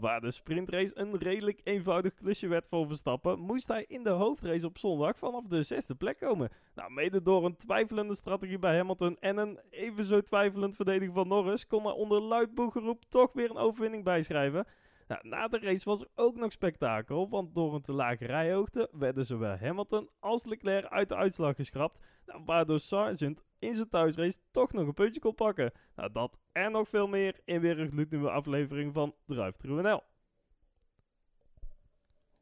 Waar de sprintrace een redelijk eenvoudig klusje werd voor Verstappen, moest hij in de hoofdrace op zondag vanaf de zesde plek komen. Nou, mede door een twijfelende strategie bij Hamilton en een even zo twijfelend verdedigen van Norris, kon hij onder luid boegeroep toch weer een overwinning bijschrijven. Nou, na de race was er ook nog spektakel, want door een te lage rijhoogte werden zowel Hamilton als Leclerc uit de uitslag geschrapt, nou, waardoor Sargent in zijn thuisrace toch nog een puntje kon pakken. Nou, dat en nog veel meer in weer een gloednieuwe aflevering van Drive Thru NL.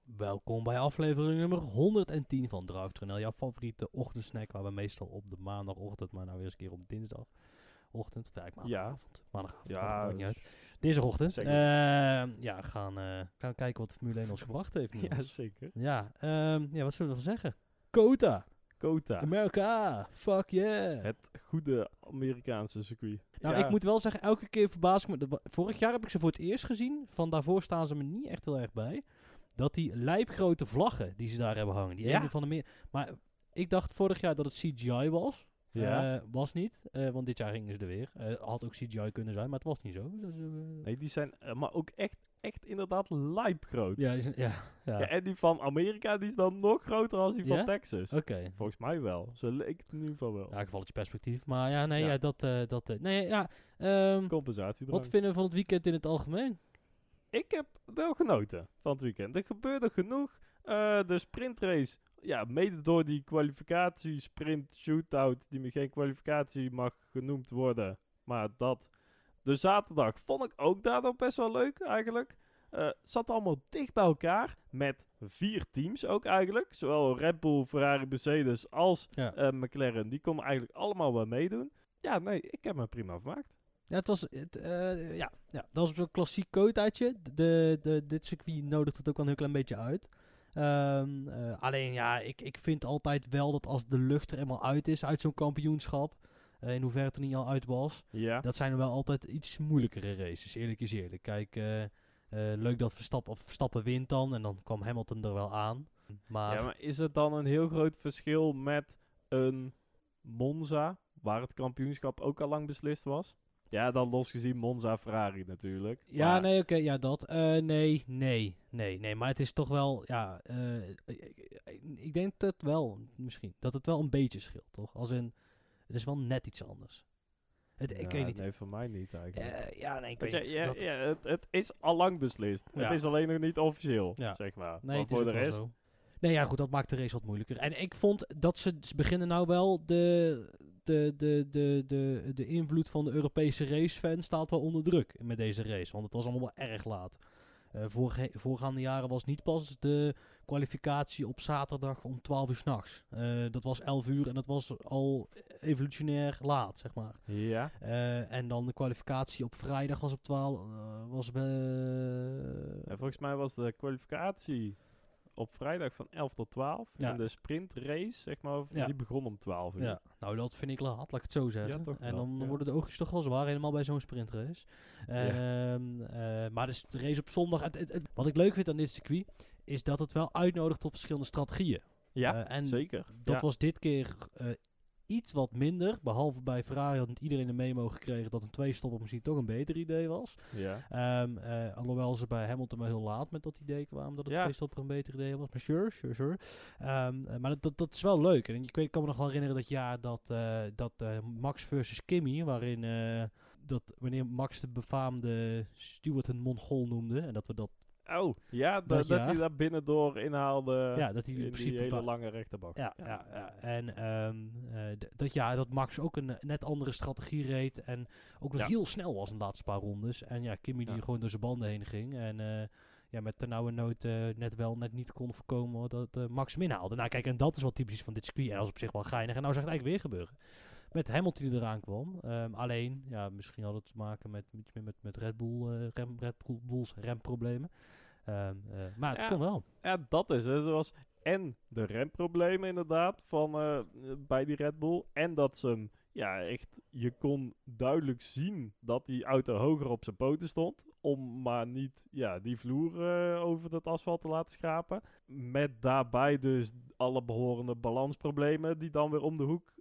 Welkom bij aflevering nummer 110 van Drive Thru NL, jouw favoriete ochtendsnack, waar we meestal op de maandagochtend, maar nou weer eens een keer op dinsdagochtend, of eigenlijk maandagavond, maandagavond, Ja, uit. Dus- Dinsdagochtend, Zeker. eh, ja, gaan, eh, gaan kijken wat de Formule 1 ons gebracht heeft. ja, zeker. Ja, ehm, ja, wat zullen we ervan zeggen? Kota, Kota, America, fuck yeah. het goede Amerikaanse circuit. Nou, Ja, ik moet wel zeggen, elke keer verbaas ik me. Vorig jaar heb ik ze voor het eerst gezien. Van daarvoor staan ze me niet echt heel erg bij. Dat die lijpgrote vlaggen die ze daar hebben hangen. Die Ja. ene van de meer. Maar ik dacht vorig jaar dat het CGI was. Ja. Eh, was niet. eh, want dit jaar gingen ze er weer. Eh, had ook CGI kunnen zijn, maar het was niet zo. Dus, Nee, die zijn maar ook echt, echt inderdaad lijp groot. ja, zijn- ja, ja. Ja, en die van Amerika die is dan nog groter als die van? Texas. Oké. Volgens mij wel. Zo leek het in ieder geval wel. Ja, gevalletje perspectief. Maar ja, nee, Ja. ja. dat... dat nee, ja. ehm, Compensatie wat vinden we van het weekend in het algemeen? Ik heb wel genoten van het weekend. Er gebeurde genoeg. De sprintrace, ja, mede door die kwalificatie, sprint, shootout, die me geen kwalificatie mag genoemd worden. Maar dat. De zaterdag vond ik ook daardoor best wel leuk eigenlijk. Eh zat allemaal dicht bij elkaar. Met vier teams ook eigenlijk. Zowel Red Bull, Ferrari, Mercedes als Ja. eh, McLaren. Die konden eigenlijk allemaal wel meedoen. Ja, nee, ik heb me prima vermaakt. Ja, het was, het, eh, ja, ja, dat was zo'n klassiek coataatje. De, de, dit circuit nodigt het ook wel een heel klein beetje uit. Ehm, eh, alleen ja, ik, ik vind altijd wel dat als de lucht er eenmaal uit is uit zo'n kampioenschap, eh, in hoeverre het er niet al uit was, Ja. dat zijn er wel altijd iets moeilijkere races, eerlijk is eerlijk. Kijk, eh, leuk dat Verstappen, of Verstappen wint dan en dan kwam Hamilton er wel aan. Maar, Ja, maar is het dan een heel groot verschil met een Monza, waar het kampioenschap ook al lang beslist was? Ja, dan losgezien Monza Ferrari natuurlijk. Ja, Maar- nee, oké, ja, dat. Eh, nee, nee, nee, nee. Maar het is toch wel, ja, eh, ik- denk dat wel, misschien, dat het wel een beetje scheelt, toch? Als in, het is wel net iets anders. Het, ik Ja, weet niet. Nee, voor mij niet eigenlijk. Eh, ja, nee, ik weet ja, niet. ja, dat- ja, het, het is al lang beslist. Ja. Het is alleen nog niet officieel, Ja. zeg maar. nee, maar voor de rest... zo. Nee, ja, goed, dat maakt de race wat moeilijker. En ik vond dat ze, ze beginnen nou wel de, de, de, de, de, de invloed van de Europese racefans staat wel onder druk met deze race. Want het was allemaal wel erg laat. Eh vorige, voorgaande jaren was niet pas de kwalificatie op zaterdag om 12 uur s'nachts. nachts. dat was 11 uur en dat was al evolutionair laat, zeg maar. Ja, Eh, en dan de kwalificatie op vrijdag was op 12. eh, was volgens mij was de kwalificatie op vrijdag van 11 tot 12. Ja. En de sprintrace, zeg maar, Ja. die begon om 12 uur. Ja, nou dat vind ik laat, laat ik het zo zeggen. Ja, toch en dan worden de oogjes toch wel zwaar, helemaal bij zo'n sprintrace. Ehm, eh, maar dus de race op zondag, het, het- het- wat ik leuk vind aan dit circuit, is dat het wel uitnodigt tot verschillende strategieën. Ja, Eh, en zeker. Dat was dit keer eh, iets wat minder, behalve bij Ferrari had niet iedereen een memo gekregen dat een twee-stopper misschien toch een beter idee was. Ja. Ehm, eh, alhoewel ze bij Hamilton wel heel laat met dat idee kwamen dat het Ja. twee-stopper een beter idee was. Maar sure, sure, sure. Ehm, eh, maar dat, dat, dat is wel leuk. En ik, weet, ik kan me nog wel herinneren dat jaar dat, eh, dat Max versus Kimmy, waarin dat wanneer Max de befaamde Stuart een Mongool noemde. En dat we dat, Oh, ja, da- Dat dat, jaar. hij daar binnendoor inhaalde ja, dat hij in, in die principe hele lange rechterbak. Ja, ja, ja. En ehm, eh, dat, ja, dat Max ook een net andere strategie reed. En ook nog heel snel was in de laatste paar rondes. En ja, Kimmy die gewoon door zijn banden heen ging. En eh, ja, met ternauwernood eh net wel, net niet kon voorkomen dat Max hem inhaalde. Nou kijk, en dat is wel typisch van dit circuit. En dat is op zich wel geinig. En nou zag het eigenlijk weer gebeuren. Met Hamilton die eraan kwam. Ehm, alleen, ja, misschien had het te maken met iets meer met, met Red Bull, rem, Red Bull- Bulls remproblemen. Ehm, eh, maar het Ja. kon wel. Ja, dat is het. Er was en de remproblemen inderdaad van, eh, bij die Red Bull. En dat ze hem, ja echt, je kon duidelijk zien dat die auto hoger op zijn poten stond. Om maar niet ja, die vloer eh, over het asfalt te laten schrapen. Met daarbij dus alle behorende balansproblemen die dan weer om de hoek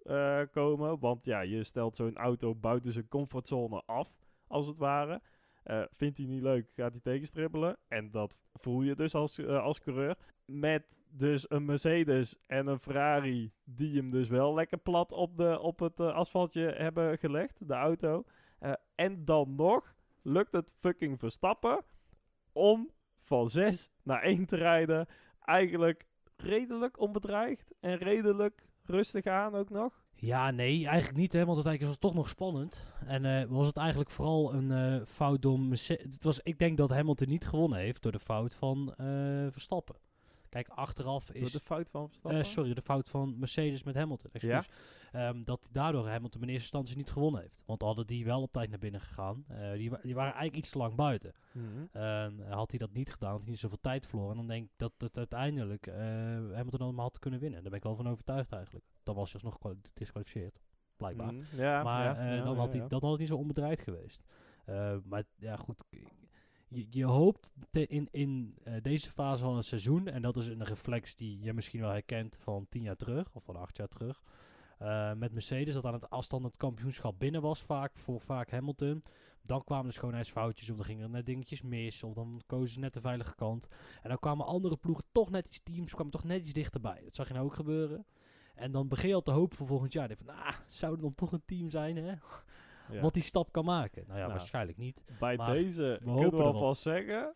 komen. Want ja, je stelt zo'n auto buiten zijn comfortzone af, als het ware. Eh, vindt hij niet leuk, gaat hij tegenstribbelen. En dat voel je dus als, eh, als coureur. Met dus een Mercedes en een Ferrari die hem dus wel lekker plat op, de, op het eh, asfaltje hebben gelegd, de auto. En dan nog lukt het fucking Verstappen om van 6 naar 1 te rijden. Eigenlijk redelijk onbedreigd en redelijk rustig aan ook nog. Ja, nee, eigenlijk niet, hè, want uiteindelijk was het toch nog spannend. En eh, was het eigenlijk vooral een eh, fout Mercedes. Het was, ik denk dat Hamilton niet gewonnen heeft door de fout van eh, Verstappen. Kijk, achteraf is... de fout van Verstappen. eh, sorry, de fout van Mercedes met Hamilton. Excuus. Ehm, dat daardoor Hamilton in eerste instantie niet gewonnen heeft. Want hadden die wel op tijd naar binnen gegaan. eh, die, wa- die waren eigenlijk iets te lang buiten. Mhm. Ehm, had hij dat niet gedaan, had hij niet zoveel tijd verloren. En dan denk ik dat het uiteindelijk eh Hamilton allemaal had kunnen winnen. Daar ben ik wel van overtuigd eigenlijk. Dan was hij alsnog gedisqualificeerd. Blijkbaar. Mhm. Ja, maar ja, ja, dan, ja, had hij, ja. dan had het niet zo onbedreigd geweest. Eh, maar ja, goed. Je, hoopt in, in eh, deze fase van het seizoen, en dat is een reflex die je misschien wel herkent van tien jaar terug, of van acht jaar terug. eh, met Mercedes, dat aan het afstand het kampioenschap binnen was, vaak voor vaak Hamilton. Dan kwamen de schoonheidsfoutjes, of dan gingen er net dingetjes mis, of dan kozen ze net de veilige kant. En dan kwamen andere ploegen toch net iets teams, kwamen toch net iets dichterbij. Dat zag je nou ook gebeuren. En dan begin je al te hopen voor volgend jaar. Dan van, ah, zou er dan toch een team zijn, hè? Ja. Wat die stap kan maken. Nou ja, Nou. waarschijnlijk niet. Bij maar deze hopen kunnen we alvast zeggen,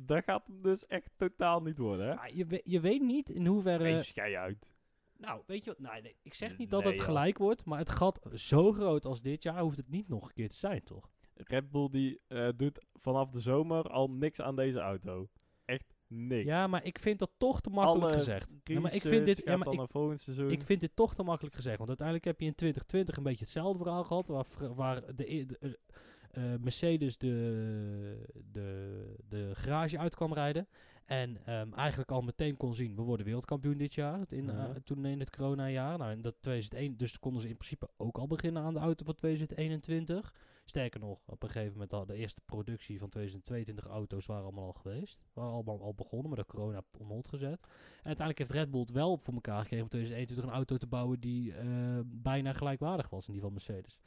dat gaat hem dus echt totaal niet worden, hè? Maar je, we- je weet niet in hoeverre... Nee, schei uit. Nou, weet je wat? Nee, nee, ik zeg niet dat het joh. gelijk wordt, maar het gat zo groot als dit jaar hoeft het niet nog een keer te zijn, toch? Red Bull die eh, doet vanaf de zomer al niks aan deze auto. Echt niks. Ja, maar ik vind dat toch te makkelijk Alle gezegd. Ja, maar ik vind dit, ja, maar ik, ik vind dit toch te makkelijk gezegd. Want uiteindelijk heb je in 2020 een beetje hetzelfde verhaal gehad. Waar, waar de, e- de, eh, eh, Mercedes de, de, de garage uit kwam rijden. En ehm, eigenlijk al meteen kon zien, we worden wereldkampioen dit jaar. In, eh, Mhm. toen in het corona-jaar. Nou, in dat 2001, dus konden ze in principe ook al beginnen aan de auto van 2021. Sterker nog, op een gegeven moment al de eerste productie van 2022 auto's waren allemaal al geweest. Waren allemaal al begonnen, maar de corona op hold gezet. En uiteindelijk heeft Red Bull het wel voor elkaar gekregen om 2021 een auto te bouwen die eh, bijna gelijkwaardig was in die van Mercedes.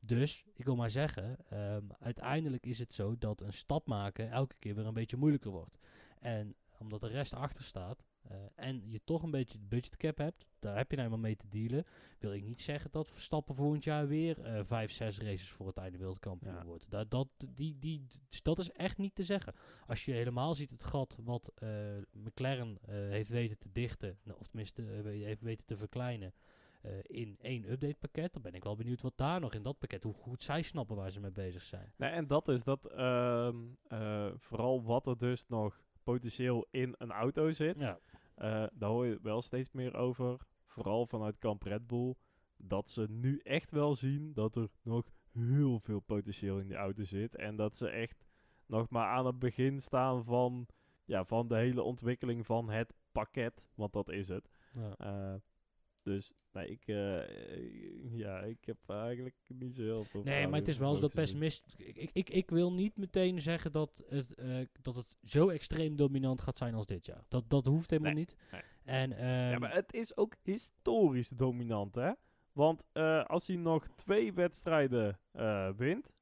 Dus, ik wil maar zeggen, ehm, uiteindelijk is het zo dat een stap maken elke keer weer een beetje moeilijker wordt. En omdat de rest achter staat eh, en je toch een beetje de budgetcap hebt, daar heb je nou eenmaal mee te dealen, wil ik niet zeggen dat Verstappen volgend jaar weer eh, vijf, zes races voor het einde wereldkampioen Ja. wordt. Dat, dat, die, die, dat is echt niet te zeggen. Als je helemaal ziet het gat wat eh, McLaren heeft weten te dichten, nou, of tenminste heeft weten te verkleinen in één update pakket, dan ben ik wel benieuwd wat daar nog in dat pakket, hoe goed zij snappen waar ze mee bezig zijn. Nee, en dat is dat ehm, eh, vooral wat er dus nog potentieel in een auto zit. Ja, daar hoor je wel steeds meer over. Vooral vanuit kamp Red Bull. Dat ze nu echt wel zien dat er nog heel veel potentieel in die auto zit. En dat ze echt nog maar aan het begin staan van, ja, van de hele ontwikkeling van het pakket. Want dat is het. ja. Dus nee, ik, eh, ja, ik heb eigenlijk niet zo heel veel Nee, maar het is wel zo dat pessimist. Ik, ik, ik wil niet meteen zeggen dat het, eh, dat het zo extreem dominant gaat zijn als dit jaar. Dat, dat hoeft helemaal Nee, niet. nee. En, Ja, ehm, maar het is ook historisch dominant, hè? Want eh, als hij nog twee wedstrijden wint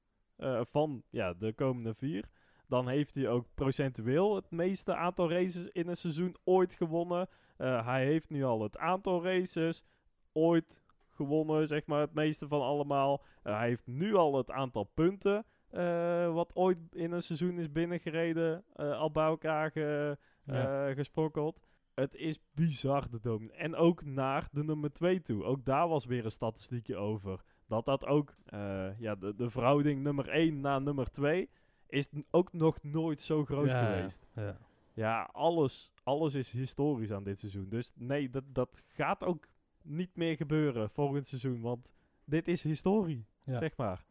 van ja, de komende vier, dan heeft hij ook procentueel het meeste aantal races in een seizoen ooit gewonnen. Eh, hij heeft nu al het aantal races ooit gewonnen, zeg maar, het meeste van allemaal. Eh, hij heeft nu al het aantal punten eh, wat ooit in een seizoen is binnengereden, al bij elkaar ge, Ja. gesprokkeld. Het is bizar de dominant. En ook naar de nummer 2 toe. Ook daar was weer een statistiekje over. Dat dat ook, ja, de, de verhouding nummer 1 naar nummer 2 is ook nog nooit zo groot ja, geweest. Ja. Ja, alles, alles is historisch aan dit seizoen. Dus nee, dat, dat gaat ook niet meer gebeuren volgend seizoen. Want dit is historie, Ja. zeg maar.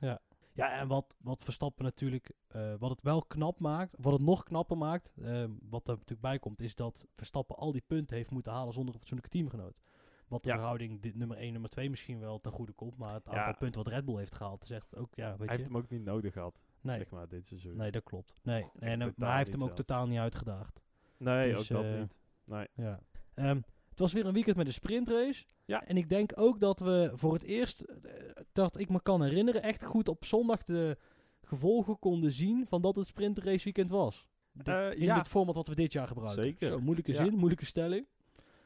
Ja, en wat, wat Verstappen natuurlijk, eh, wat het wel knap maakt, wat het nog knapper maakt, eh, wat er natuurlijk bij komt, is dat Verstappen al die punten heeft moeten halen zonder een fatsoenlijke teamgenoot. Wat de Ja. verhouding dit nummer 1, nummer 2 misschien wel ten goede komt, maar het Ja. aantal punten wat Red Bull heeft gehaald, is echt ook, ja, weet Hij je. heeft hem ook niet nodig gehad, nee, zeg maar, dit seizoen. nee, dat klopt. Nee, en, eh, maar hij heeft hem ook totaal niet uitgedaagd. Nee, Dus, ook dat eh, niet. Nee. Ja. Ehm, het was weer een weekend met een sprintrace. Ja. En ik denk ook dat we voor het eerst, eh, dat ik me kan herinneren, echt goed op zondag de gevolgen konden zien van dat het sprintrace weekend was. In ja. dit format wat we dit jaar gebruiken. Zeker. Zo, moeilijke Ja. zin, moeilijke stelling.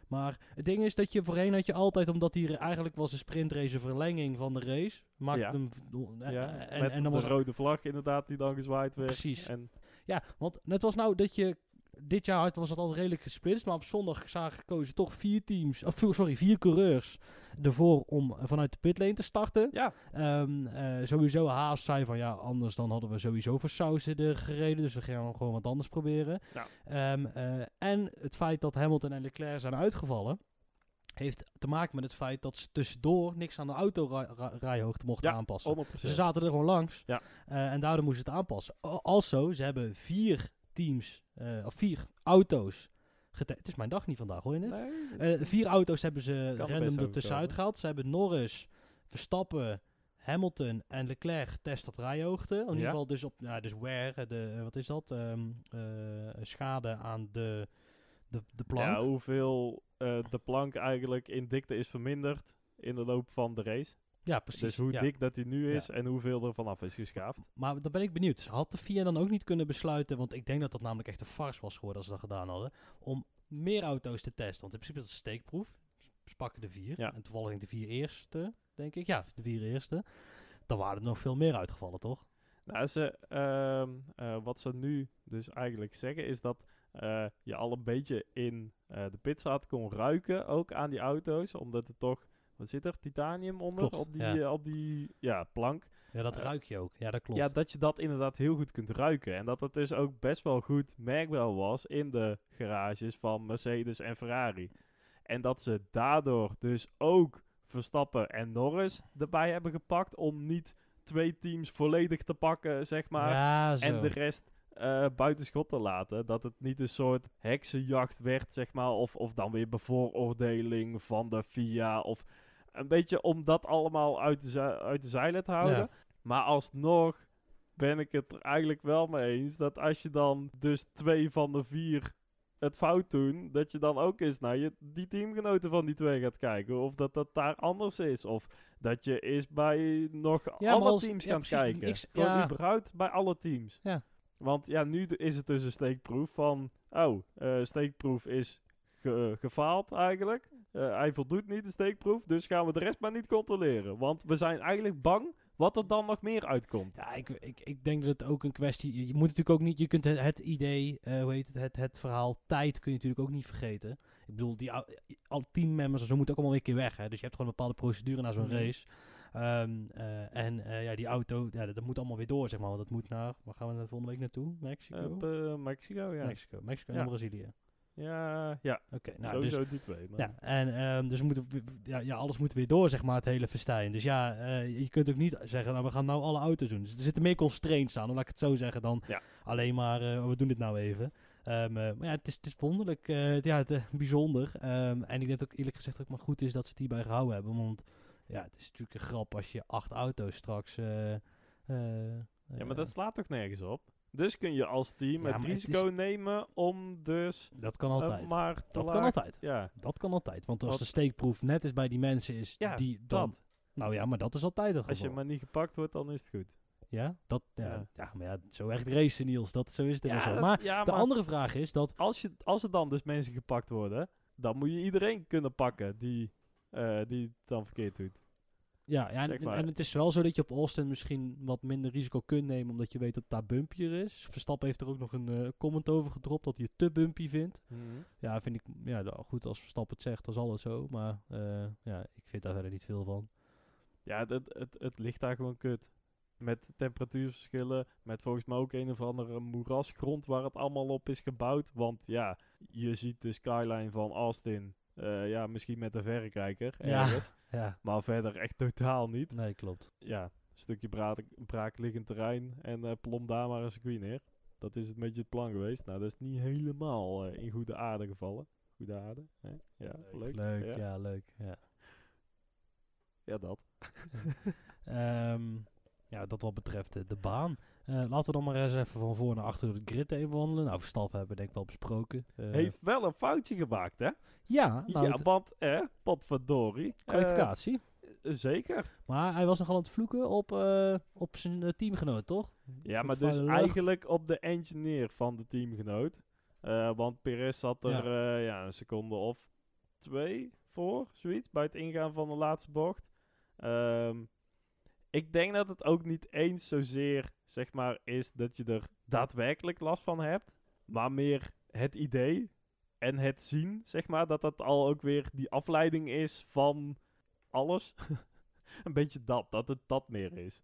Maar het ding is dat je voorheen had je altijd, omdat hier eigenlijk was een sprintrace een verlenging van de race. Maakte Ja. hem, eh, ja, en, met en dan de was rode vlag inderdaad die dan gezwaaid werd. Precies. En, Ja, want het was nou dat je... Dit jaar was het al redelijk gesplitst, maar op zondag zagen gekozen toch vier teams, of sorry, vier coureurs ervoor om vanuit de pitlane te starten. ja, Ehm, eh, sowieso Haas zei van ja, anders dan hadden we sowieso voor Sausen er gereden, dus we gaan gewoon wat anders proberen. Ja. Ehm, eh, en het feit dat Hamilton en Leclerc zijn uitgevallen, heeft te maken met het feit dat ze tussendoor niks aan de autorijhoogte mochten Ja, aanpassen. 100%. Ze zaten er gewoon langs. Ja. Eh, en daardoor moesten ze het aanpassen. Al- Also, ze hebben vier teams, eh, of vier auto's. Het is mijn dag niet vandaag, hoor je het? Nee, Eh, vier auto's hebben ze er random over ertussenuit komen. gehaald. Ze hebben Norris, Verstappen, Hamilton en Leclerc getest op rijhoogte. In ieder geval dus op, ja, dus wear, de, eh, wat is dat? Ehm, eh, schade aan de, de, de plank. ja, hoeveel de plank eigenlijk in dikte is verminderd in de loop van de race. Ja, precies. dus hoe ja. dik dat hij nu Ja. is en hoeveel er vanaf is geschaafd. Maar dan ben ik benieuwd. Had de VIA dan ook niet kunnen besluiten, want ik denk dat dat namelijk echt een farce was geworden als ze dat gedaan hadden, om meer auto's te testen. Want in principe is het een steekproef. Ze pakken de vier. Ja. En toevallig de vier eerste, denk ik. Ja, de vier eerste. Dan waren er nog veel meer uitgevallen, toch? Nou, ze, ehm, eh, wat ze nu dus eigenlijk zeggen is dat eh, je al een beetje in eh, de pitstraat kon ruiken, ook aan die auto's, omdat er toch, wat zit er, titanium onder Klopt, op die, ja. eh, op die ja, plank. Ja, dat Eh, ruik je ook. Ja, dat klopt. Ja, dat je dat inderdaad heel goed kunt ruiken. En dat het dus ook best wel goed merkbaar was in de garages van Mercedes en Ferrari. En dat ze daardoor dus ook Verstappen en Norris erbij hebben gepakt om niet twee teams volledig te pakken, zeg maar. ja, en de rest eh buiten schot te laten. Dat het niet een soort heksenjacht werd, zeg maar. Of, of dan weer bevooroordeling van de FIA. Of een beetje om dat allemaal uit de, uit de zeilen te houden. Ja. Maar alsnog ben ik het er eigenlijk wel mee eens dat als je dan dus twee van de vier het fout doen, dat je dan ook eens naar je, die teamgenoten van die twee gaat kijken. Of dat dat daar anders is. Of dat je eens bij nog Ja, alle als- teams ja, gaat kijken. ik Gewoon ja. überhaupt bij alle teams. Ja. Want ja, nu is het dus een steekproef van... Oh, eh, steekproef is ge- gefaald eigenlijk. Eh, hij voldoet niet de steekproef, dus gaan we de rest maar niet controleren. Want we zijn eigenlijk bang wat er dan nog meer uitkomt. Ja, ik, ik, ik denk dat het ook een kwestie... Je moet natuurlijk ook niet... Je kunt het, het idee, eh, hoe heet het, het, het verhaal tijd kun je natuurlijk ook niet vergeten. Ik bedoel, die al teammembers en zo moeten ook allemaal weer een keer weg. Hè? Dus je hebt gewoon een bepaalde procedure naar zo'n Mhm. race. Ehm, eh, en ja, die auto, ja, dat, dat moet allemaal weer door, zeg maar. Want dat moet naar... Waar gaan we de volgende week naartoe? Mexico? Mexico, ja. Mexico. Mexico Ja. en Brazilië. Ja, ja. Oké, nou, dus, sowieso die twee. maar- ja, en ehm, dus moeten, ja, ja, alles moet weer door, zeg maar, het hele festijn. Dus ja, eh, je kunt ook niet zeggen, nou, we gaan nou alle auto's doen. Dus er zitten meer constraints aan, laat ik het zo zeggen, dan Ja. alleen maar, eh, we doen dit nou even. Ehm, eh, maar ja, het is, het is wonderlijk, ja, het, bijzonder. Ehm, en ik denk ook eerlijk gezegd ook maar goed is dat ze het hierbij gehouden hebben. Want ja, het is natuurlijk een grap als je acht auto's straks... Ja, maar dat slaat toch nergens op? Dus kun je als team Ja, het risico nemen om dus dat kan eh, altijd. maar dat kan altijd. Ja, Dat kan altijd. Want als Wat- de steekproef net is bij die mensen is ja die dan... dat. Nou ja, maar dat is altijd het Als je geval. maar niet gepakt wordt, dan is het goed. Ja, dat, ja, Ja. ja. maar ja, zo echt racen Niels, dat, zo is het ja, zo. Maar ja, de maar andere vraag is dat, als, je, als er dan dus mensen gepakt worden, dan moet je iedereen kunnen pakken die, eh, die het dan verkeerd doet. Ja, ja en, het is wel zo dat je op Austin misschien wat minder risico kunt nemen, omdat je weet dat daar bumpier is. Verstappen heeft er ook nog een eh, comment over gedropt dat hij het te bumpy vindt. Ja, vind ik, ja, nou, goed, als Verstappen het zegt, dan zal het zo, maar eh, ja, ik vind daar verder niet veel van. Ja, het, het, het, het ligt daar gewoon kut. Met temperatuurverschillen, met volgens mij ook een of andere moerasgrond waar het allemaal op is gebouwd. Want ja, je ziet de skyline van Austin, eh, ja, misschien met een verrekijker Ja. ergens. Ja, Maar verder echt totaal niet. nee, klopt. Ja, een stukje braak, braakliggend terrein en eh plom daar maar een circuit neer. Dat is het beetje het plan geweest. Nou, dat is niet helemaal eh, in goede aarde gevallen. Goede aarde, hè? Ja, leuk. Leuk, ja. ja, leuk, ja. Ja, dat. Ehm, ja, dat wat betreft de baan. Eh, laten we dan maar eens even van voor naar achter door de grid heen wandelen. Nou, Verstappen hebben we denk ik wel besproken. Eh, Heeft wel een foutje gemaakt, hè? ja, nou, ja, want, eh, potverdorie. eh, kwalificatie. zeker. Maar hij was nogal aan het vloeken op, op zijn teamgenoot, toch? Ja, Goed maar dus lucht. eigenlijk op de engineer van de teamgenoot. Want Perez zat er Ja. ja. ja, een seconde of twee voor, zoiets, bij het ingaan van de laatste bocht. Ehm, ik denk dat het ook niet eens zozeer, zeg maar, is dat je er daadwerkelijk last van hebt. Maar meer het idee en het zien, zeg maar, dat dat al ook weer die afleiding is van alles. een beetje dat, dat het dat meer is.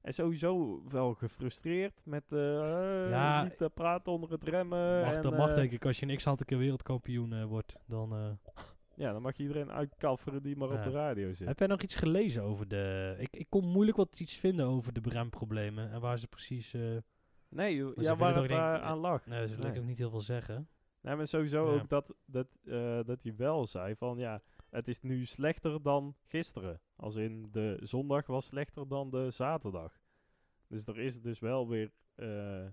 En sowieso wel gefrustreerd met Ja, niet te praten onder het remmen. Mag, en, dat mag eh, denk ik. Als je een x-aantal keer wereldkampioen eh, wordt, dan... Ja, dan mag je iedereen uitkafferen die maar Ja. op de radio zit. Heb jij nog iets gelezen over de... Ik, ik kon moeilijk wat iets vinden over de remproblemen en waar ze precies... eh nee, ja, waar het denk- aan lag. nee, ze Nee. ook niet heel veel zeggen. Nee, maar sowieso Ja. ook dat, dat, eh, dat hij wel zei van ja, het is nu slechter dan gisteren. Als in de zondag was slechter dan de zaterdag. Dus er is dus wel weer eh,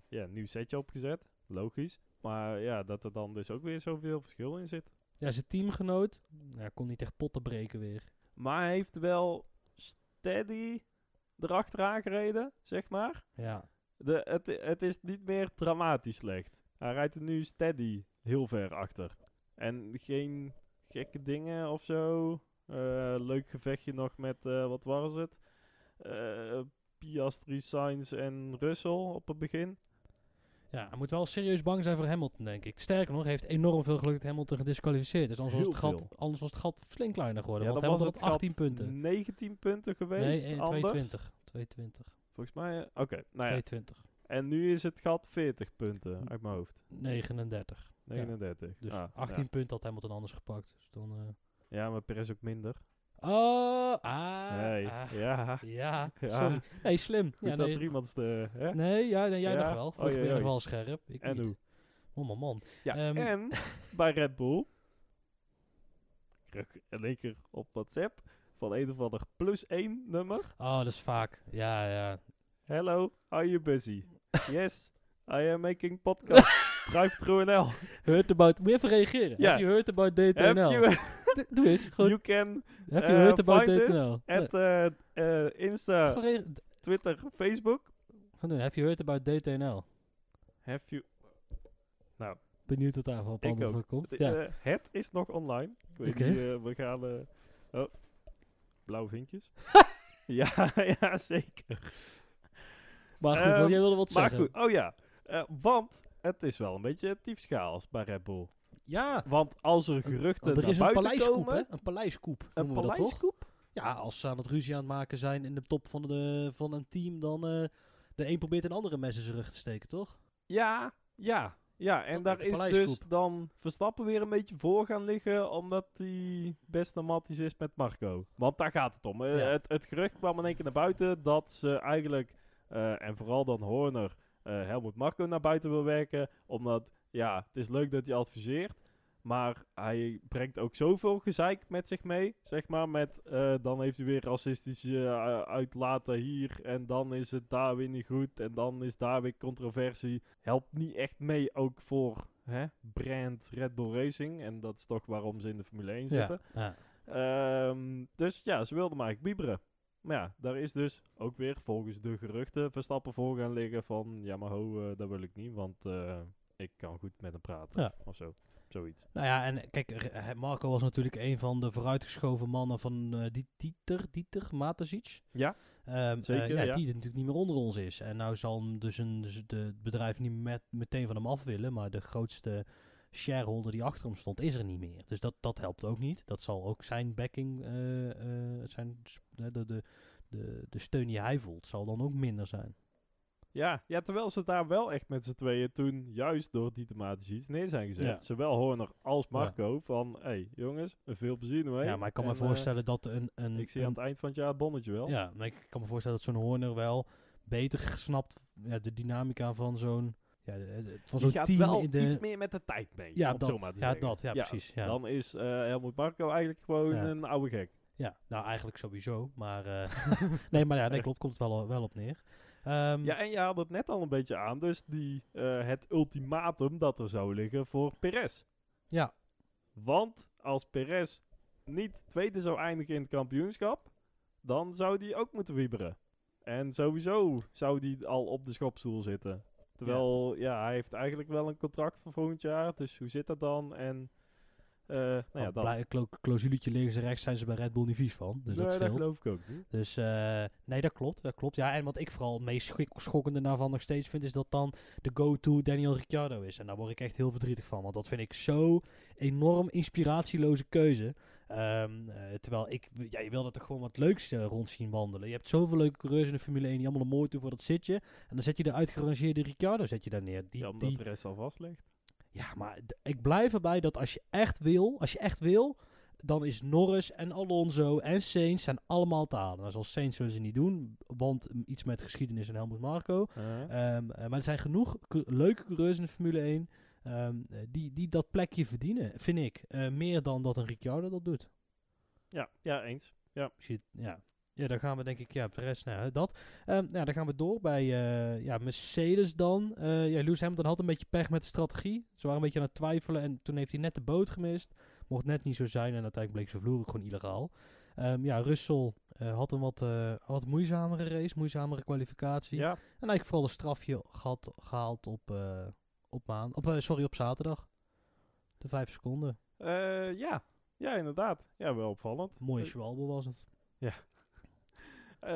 ja, een nieuw setje opgezet. Logisch. Maar ja, dat er dan dus ook weer zoveel verschil in zit. Ja, zijn teamgenoot ja, kon niet echt potten breken weer. Maar hij heeft wel steady erachteraan gereden, zeg maar. Ja, De, het, het is niet meer dramatisch slecht. Hij rijdt er nu steady heel ver achter. En geen gekke dingen of zo. Eh, leuk gevechtje nog met, eh, wat was het? Eh Piastri, Sainz en Russell op het begin. Ja, hij moet wel serieus bang zijn voor Hamilton, denk ik. Sterker nog, heeft enorm veel geluk dat Hamilton gedisqualificeerd is. Anders was, het gat, anders was het gat flink kleiner geworden. Ja, want dan was Hamilton het had 18 gat punten. 19 punten geweest. Nee, eh, anders. 22. 22. Volgens mij, eh, oké. nou ja. 22. En nu is het gat 40 punten uit mijn hoofd. 39. 39. Dus Ah, 18 Ja. punten had Hamilton anders gepakt. Dus dan... eh, ja, maar Perez ook minder. Oh, ah, ah, ja. ja, Ja. sorry. Hey, slim. Goed Ja, dat nee, er iemands de... Hè? nee, ja, nee, jij Ja? nog wel. Oh, jee, keer nog wel scherp. Ik En niet. hoe? Oh man, man. Ja, Ehm, en bij Red Bull, ik in één keer op WhatsApp van een of ander plus één nummer. Oh, dat is vaak. Ja, ja. Hello, are you busy? yes, I am making podcast. Drive through NL. Heard about... Moet je even reageren. Ja. Have you heard about DTNL? Doe eens. Gewoon, you can have you heard about find us DTNL? at uh, uh, Insta, Gewoon Twitter, Facebook. gewoon doen. Have you heard about DTNL? Have you... Benieuwd wat Ik antwoord ook. voor komt. Ja. eh, het is nog online. Ik weet Oké. niet, eh, we gaan... eh, oh, blauwe vinkjes. ja, ja, zeker. maar goed, ehm, jij wilde wat Maar zeggen. goed, oh ja. eh, want het is wel een beetje tyfuschaos bij Red Bull. Ja. Want als er geruchten er naar een buiten paleiskoep, komen... hè? Een paleiskoep. Een paleiskoep? Ja, als ze aan het ruzie aan het maken zijn in de top van, de, van een team, dan eh, de een probeert een andere mes in zijn rug te steken, toch? Ja, ja. Ja, en Dat daar is dus dan Verstappen weer een beetje voor gaan liggen, omdat hij best dramatisch is met Marco. Want daar gaat het om. Eh, Ja. het, het gerucht kwam in één keer naar buiten dat ze eigenlijk, eh, en vooral dan Horner, eh Helmut Marco naar buiten wil werken. Omdat, ja, het is leuk dat hij adviseert. Maar hij brengt ook zoveel gezeik met zich mee, zeg maar. Met, eh, dan heeft hij weer racistische eh, uitlaten hier. En dan is het daar weer niet goed. En dan is daar weer controversie. Helpt niet echt mee ook voor hè, brand Red Bull Racing. En dat is toch waarom ze in de Formule 1 zitten. Ja. Ehm, dus ja, ze wilden maar eigenlijk bieberen. Maar ja, daar is dus ook weer volgens de geruchten Verstappen voor gaan liggen van... Ja, maar ho, eh, dat wil ik niet, want ik kan goed met hem praten. Ja. Of zo. Zoiets. Nou ja, en kijk, Marco was natuurlijk een van de vooruitgeschoven mannen van eh, die Dieter, Dieter Matezic. Ja, eh, Zeker, ja, ja. Die natuurlijk niet meer onder ons is. En nou zal hem dus, een, dus de, bedrijf niet met, meteen van hem af willen, maar de grootste shareholder die achter hem stond, is er niet meer. Dus dat, dat helpt ook niet. Dat zal ook zijn backing, eh, zijn, de, de, de steun die hij voelt, zal dan ook minder zijn. Ja, ja, terwijl ze daar wel echt met z'n tweeën toen juist door die iets neer zijn gezet. Ja. Zowel Horner als Marco van, hé hey, jongens, veel plezier ermee. Ja, maar ik kan me En, eh, voorstellen dat een... een ik zie een- aan het eind van het jaar het bonnetje wel. Ja, maar ik kan me voorstellen dat zo'n Horner wel beter snapt ja, de dynamica van zo'n ja, van Die zo'n team wel in de iets meer met de tijd mee, ja dat zo maar te ja zeggen. dat ja, precies ja. Dan is Helmut Marco eigenlijk gewoon een oude gek. ja nou eigenlijk sowieso maar eh, nee maar ja nee klopt komt wel wel op neer Ehm, Ja, en je had het net al een beetje aan, dus die, eh, het ultimatum dat er zou liggen voor Perez. ja Want als Perez niet tweede zou eindigen in het kampioenschap, dan zou die ook moeten wieberen. En sowieso zou die al op de schopstoel zitten. Terwijl, ja, hij heeft eigenlijk wel een contract voor volgend jaar. Dus hoe zit dat dan? En, eh nou ja, Oh, dat. clausuletje links en rechts zijn ze bij Red Bull niet vies van. Dus nee, dat dat geloof ik ook niet. Dus eh, nee, dat klopt, dat klopt. Ja, en wat ik vooral het meest schokkende daarvan nog steeds vind, is dat dan de go-to Daniel Ricciardo is. En daar word ik echt heel verdrietig van, want dat vind ik zo enorm inspiratieloze keuze. Ehm, eh, terwijl ik, ja, je wil er toch gewoon wat leuks eh, rond zien wandelen. Je hebt zoveel leuke coureurs in de Formule 1 die allemaal een mooi doen voor dat zitje. En dan zet je de uitgerangeerde Ricciardo zet je daar neer. Die, Ja, omdat die, de rest al vast ligt. Ja, maar ik blijf erbij dat als je echt wil, als je echt wil, dan is Norris en Alonso en Sainz zijn allemaal te halen. Nou, zoals Sainz zullen ze niet doen, want mm, iets met geschiedenis en Helmut Marco. Uh, Ehm, eh, maar er zijn genoeg leuke coureurs in de Formule 1 ehm, eh, die, die dat plekje verdienen, vind ik. Eh, meer dan dat een Ricciardo dat doet. ja, ja, eens. Je- Ja. Ja, dan gaan we denk ik, ja, Perez, nou, ja, dat. Ehm, nou, dan gaan we door bij eh, ja, Mercedes dan. Eh ja, Lewis Hamilton had een beetje pech met de strategie. Ze waren een beetje aan het twijfelen en toen heeft hij net de boot gemist. Mocht net niet zo zijn en uiteindelijk bleek zijn vloer gewoon illegaal. Ehm, ja, Russell eh, had een wat, wat moeizamere race, moeizamere kwalificatie. Ja, En eigenlijk vooral een strafje gehad, gehaald op, op, maan, op, sorry, op zaterdag. De vijf seconden. ja. ja, inderdaad. Ja, wel opvallend. Mooie schwalbe was het. eh,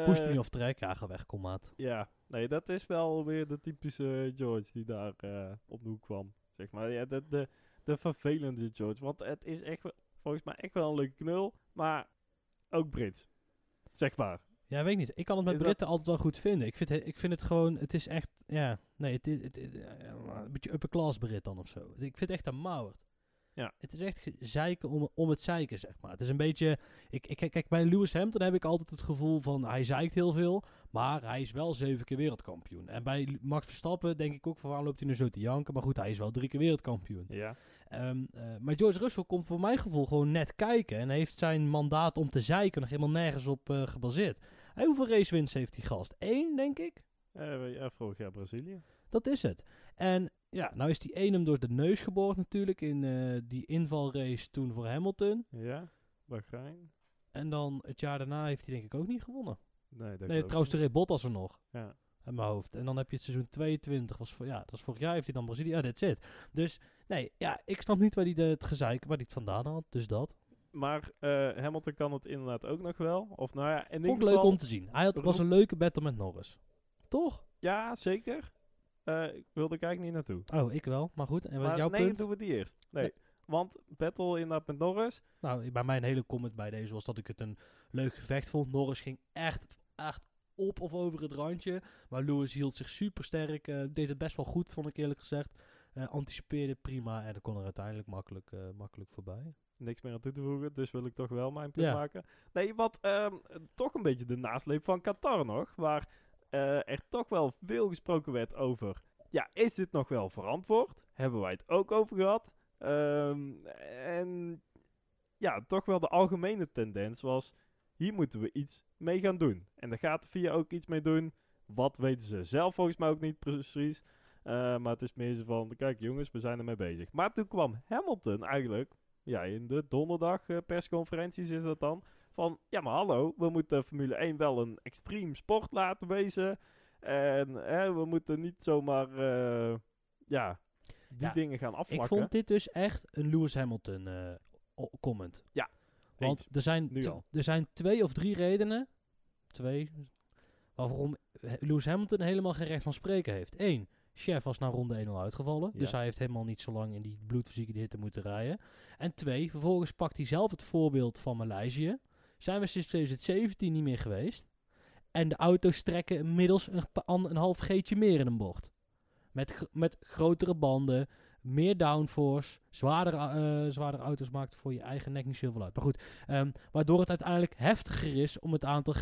Push me off track. Ja, ga weg, kom maat. Ja, nee, dat is wel weer de typische George die daar eh, op de hoek kwam. Zeg maar, ja, de, de, de vervelende George. Want het is echt, volgens mij echt wel een leuke knul, maar ook Brits. Zeg maar. Ja, weet ik niet. Ik kan het met Is dat- Britten altijd wel goed vinden. Ik vind, het- ik vind het gewoon, het is echt, ja, nee, het het, is, eh, een beetje upper class Brit dan of zo. Ik vind het echt een mauwerd. Ja. Het is echt zeiken om, om het zeiken, zeg maar. Het is een beetje, ik, ik, kijk, bij Lewis Hamilton heb ik altijd het gevoel van, hij zeikt heel veel, maar hij is wel zeven keer wereldkampioen. En bij Max Verstappen denk ik ook van, waar loopt hij nu zo te janken? Maar goed, hij is wel drie keer wereldkampioen. Ja. Ehm, eh, maar George Russell komt voor mijn gevoel gewoon net kijken. En heeft zijn mandaat om te zeiken nog helemaal nergens op eh, gebaseerd. Hey, hoeveel racewins heeft die gast? Eén, denk ik. Eh, ja, vorig jaar Brazilië. Dat is het. En ja, nou is die één hem door de neus geboord natuurlijk. In eh, die invalrace toen voor Hamilton. Ja, Bahrein. En dan het jaar daarna heeft hij denk ik ook niet gewonnen. Nee, dat nee, trouwens de reed Bottas er nog. Ja. Uit mijn hoofd. En dan heb je het seizoen 22. Was voor, ja, dat was vorig jaar heeft hij dan Brazilië. Ja, that's it. Dus nee, ja, ik snap niet waar hij de, het gezeik, waar hij het vandaan had. Dus dat. Maar eh, Hamilton kan het inderdaad ook nog wel. Of nou ja, in Vond ik leuk om te zien. Hij had, was een leuke battle met Norris. Toch? Ja, zeker. Eh, ik wilde er eigenlijk niet naartoe. Oh, ik wel. Maar goed. En wat Maar jouw nee, punt? doen we die eerst. Nee. Nee. Want battle inderdaad met Norris. Nou, bij mijn hele comment bij deze was dat ik het een leuk gevecht vond. Norris ging echt, echt op of over het randje. Maar Lewis hield zich super sterk. deed het best wel goed, vond ik eerlijk gezegd. Eh, anticipeerde prima en dan kon er uiteindelijk makkelijk, eh, makkelijk voorbij. Niks meer aan toe te voegen, dus wil ik toch wel mijn punt Ja. maken. Nee, wat ehm, toch een beetje de nasleep van Qatar nog. Waar eh, er toch wel veel gesproken werd over... Ja, is dit nog wel verantwoord? Hebben wij het ook over gehad? Ehm, en ja, toch wel de algemene tendens was... Hier moeten we iets mee gaan doen. En daar gaat de VIA ook iets mee doen. Wat weten ze zelf volgens mij ook niet precies. Eh, maar het is meer zo van, kijk jongens, we zijn ermee bezig. Maar toen kwam Hamilton eigenlijk, ja, in de donderdag eh, persconferenties is dat dan, van, ja maar hallo, we moeten Formule 1 wel een extreem sport laten wezen. En hè, we moeten niet zomaar, eh, ja, die Ja, dingen gaan Ik afvlakken. vond dit dus echt een Lewis Hamilton eh, comment. Ja, Want eens. er zijn, er zijn twee of drie redenen, twee, waarom Lewis Hamilton helemaal geen recht van spreken heeft. Eén, Chef was na ronde 1 al uitgevallen. Dus hij heeft helemaal niet zo lang in die bloedfysieke hitte moeten rijden. En twee, vervolgens pakt hij zelf het voorbeeld van Maleisië. Zijn we sinds 2017 niet meer geweest. En de auto's trekken inmiddels een, een half geetje meer in een bocht. Met, met grotere banden, meer downforce, zwaardere, eh, zwaardere auto's maakt voor je eigen nek niet zoveel uit. Maar goed, ehm, waardoor het uiteindelijk heftiger is om het aantal,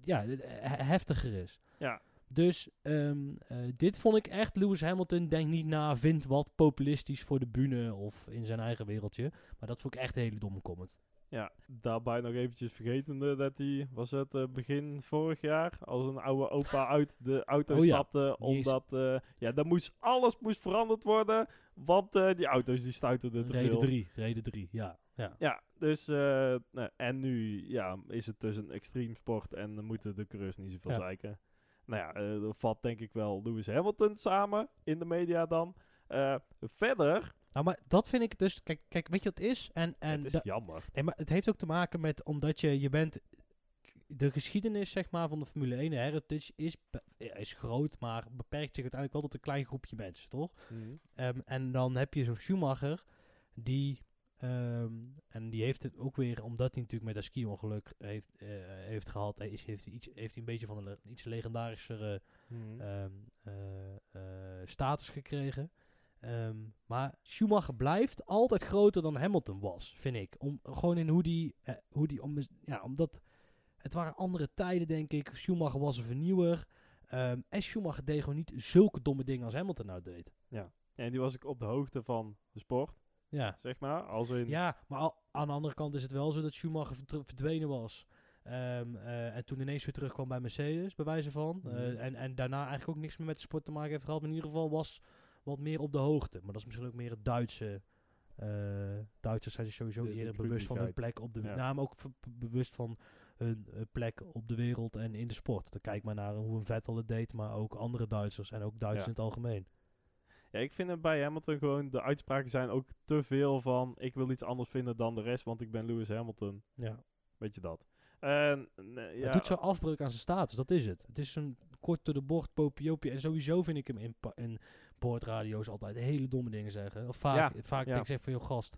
ja, eh, he- heftiger is. Ja. Dus ehm, eh, dit vond ik echt, Lewis Hamilton denk niet na, vindt wat populistisch voor de bühne of in zijn eigen wereldje. Maar dat vond ik echt een hele domme comment. Ja, daarbij nog eventjes vergetende dat hij, was het eh, begin vorig jaar, als een oude opa uit de auto Oh ja, stapte, is- omdat, eh, ja, dan moest, alles moest veranderd worden, want eh, die auto's die stuiterden te Reden veel. 3, reden 3, ja. ja. Ja, dus, nou, en nu ja, is het dus een extreem sport en dan moeten de coureurs niet zoveel Ja. zeiken. Nou ja, dat valt denk ik wel Lewis Hamilton samen in de media dan. Verder, Nou, maar dat vind ik dus, kijk, kijk weet je wat het is? En, en het is jammer. Nee, maar het heeft ook te maken met omdat je, je bent. De geschiedenis zeg maar, van de Formule 1 de heritage is, is groot, maar beperkt zich uiteindelijk wel tot een klein groepje mensen, toch? Ehm, en dan heb je zo'n Schumacher, die. ehm, en die heeft het ook weer, omdat hij natuurlijk met dat ski-ongeluk heeft, eh, heeft gehad, hij is, heeft, hij iets, heeft hij een beetje van een le- iets legendarischere Mhm. ehm, eh, eh, status gekregen. Ehm, maar Schumacher blijft altijd groter dan Hamilton was, vind ik. Om, gewoon in hoe die, eh, hoe die om, ja, omdat het waren andere tijden, denk ik. Schumacher was een vernieuwer. Ehm, en Schumacher deed gewoon niet zulke domme dingen als Hamilton nou deed. En die was ik op de hoogte van de sport, Ja, zeg maar. Als in, ja maar al- aan de andere kant is het wel zo dat Schumacher verdwenen was. Ehm, eh, en toen ineens weer terugkwam bij Mercedes, bij wijze van. Eh, Mhm. en, en daarna eigenlijk ook niks meer met de sport te maken heeft gehad. Maar in ieder geval was wat meer op de hoogte. Maar dat is misschien ook meer het Duitse. eh Duitsers zijn zich sowieso De- de eerder bewust van hun plek op de Ja. nou, maar ook bewust van hun eh, plek op de wereld en in de sport. Dan kijk maar naar hoe een Vettel het deed, maar ook andere Duitsers en ook Duitsers Ja. in het algemeen. Ja, ik vind het bij Hamilton gewoon, de uitspraken zijn ook te veel van, ik wil iets anders vinden dan de rest, want ik ben Lewis Hamilton. Ja. Weet je dat. En, nee, ja, Het doet zo afbreuk aan zijn status, dat is het. Het is een kort door de bocht, popiopie. En sowieso vind ik hem in, in boordradio's altijd hele domme dingen zeggen. Of vaak, Ja, vaak ja. denk ik zeg van, joh gast,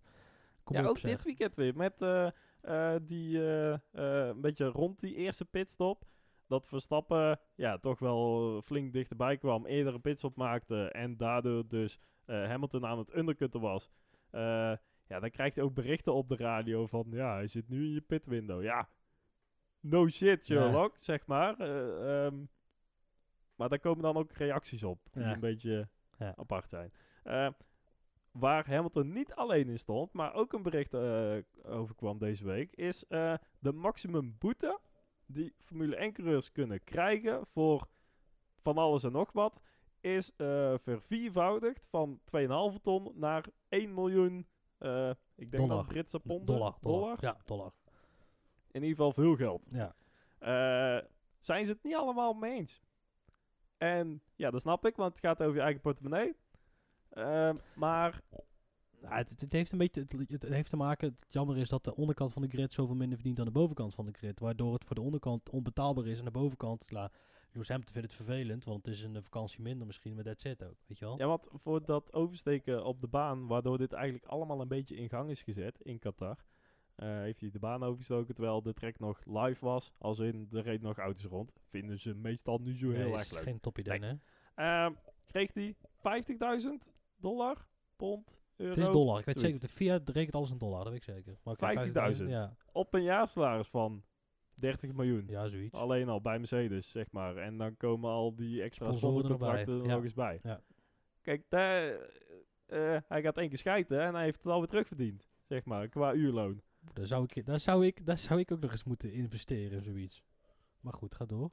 kom ja, op ook zeg. dit weekend weer. Met eh, eh, die eh, een beetje rond die eerste pitstop. Dat Verstappen ja, toch wel flink dichterbij kwam. Eerder een pitstop maakte. En daardoor dus Hamilton aan het undercutten was. Ja, dan krijgt hij ook berichten op de radio van... Ja, hij zit nu in je pitwindow. Ja, no shit Ja. Sherlock, zeg maar. Eh, ehm, maar daar komen dan ook reacties op. Die Ja. een beetje Ja. apart zijn. Eh, waar Hamilton niet alleen in stond, maar ook een bericht eh overkwam deze week, is eh, de maximum boete die Formule 1-coureurs kunnen krijgen voor van alles en nog wat, is verviervoudigd van 2,5 ton naar 1 miljoen, ik denk Dollar. dan Britse ponden, dollar, dollar. Ja, dollar. In ieder geval veel geld. Ja. Zijn ze het niet allemaal mee eens? En ja, dat snap ik, want het gaat over je eigen portemonnee. Ehm, maar Ja, het, het- heeft een beetje, het, het heeft te maken, het jammer is dat de onderkant van de grid zoveel minder verdient dan de bovenkant van de grid. Waardoor het voor de onderkant onbetaalbaar is en de bovenkant, la, Lewis Hamilton vindt het vervelend, want het is een vakantie minder misschien, maar that's it ook, weet je wel. Ja, want voor dat oversteken op de baan, waardoor dit eigenlijk allemaal een beetje in gang is gezet in Qatar, heeft hij de baan overgestoken terwijl de track nog live was. Als in, er reed nog auto's rond. Vinden ze meestal niet zo Nee, heel is erg leuk. geen top idee, Nee. hè? Ehm, kreeg hij 50.000 dollar, pond, euro. Het is dollar. Ik weet zoiets. zeker, de Fiat rekent alles in dollar, dat weet ik zeker. Maar oké, 50.000. Ja, Op een jaarsalaris van 30 miljoen. ja, zoiets. Alleen al bij Mercedes, zeg maar. En dan komen al die extra Sponsoren sponsorcontracten er ja. nog eens bij. Ja. Kijk, daar, eh, hij gaat één keer schijten en hij heeft het alweer terugverdiend. Zeg maar, qua uurloon. Daar zou, ik, daar, zou ik, daar zou ik ook nog eens moeten investeren, zoiets. Maar goed, ga door.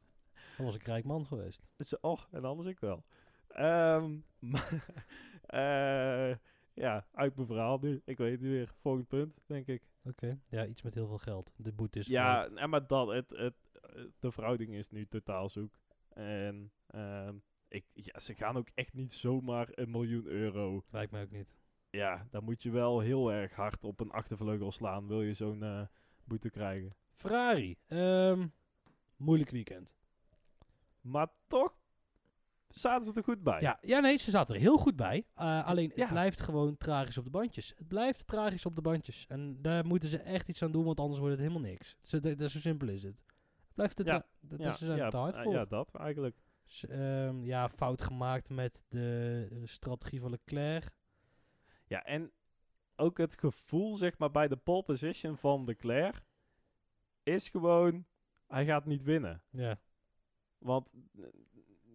Dan was ik rijk man geweest. Dus, oh, en anders ik wel. Ehm, maar, eh, ja, uit mijn verhaal nu. Ik weet het niet meer. Volgend punt, denk ik. Oké. Ja, iets met heel veel geld. De boete is Ja, nee, maar dat, het, het, de verhouding is nu totaal zoek. En ehm, ik, ja, ze gaan ook echt niet zomaar een miljoen euro. Lijkt mij ook niet. Ja, dan moet je wel heel erg hard op een achtervleugel slaan. Wil je zo'n eh, boete krijgen. Ferrari. ehm, moeilijk weekend. Maar toch zaten ze er goed bij. Ja, ja, nee, ze zaten er heel goed bij. Uh, alleen, Ja. het blijft gewoon tragisch op de bandjes. Het blijft tragisch op de bandjes. En daar moeten ze echt iets aan doen, want anders wordt het helemaal niks. Zo, dat, dat- zo simpel is het. Blijft het Ja. dat, ja, ze zijn ja, te hard eh, voor. ja, dat eigenlijk. Ehm, ja, fout gemaakt met de eh, strategie van Leclerc. Ja, en ook het gevoel, zeg maar, bij de pole position van Leclerc is gewoon, hij gaat niet winnen. Ja. Want, Ja.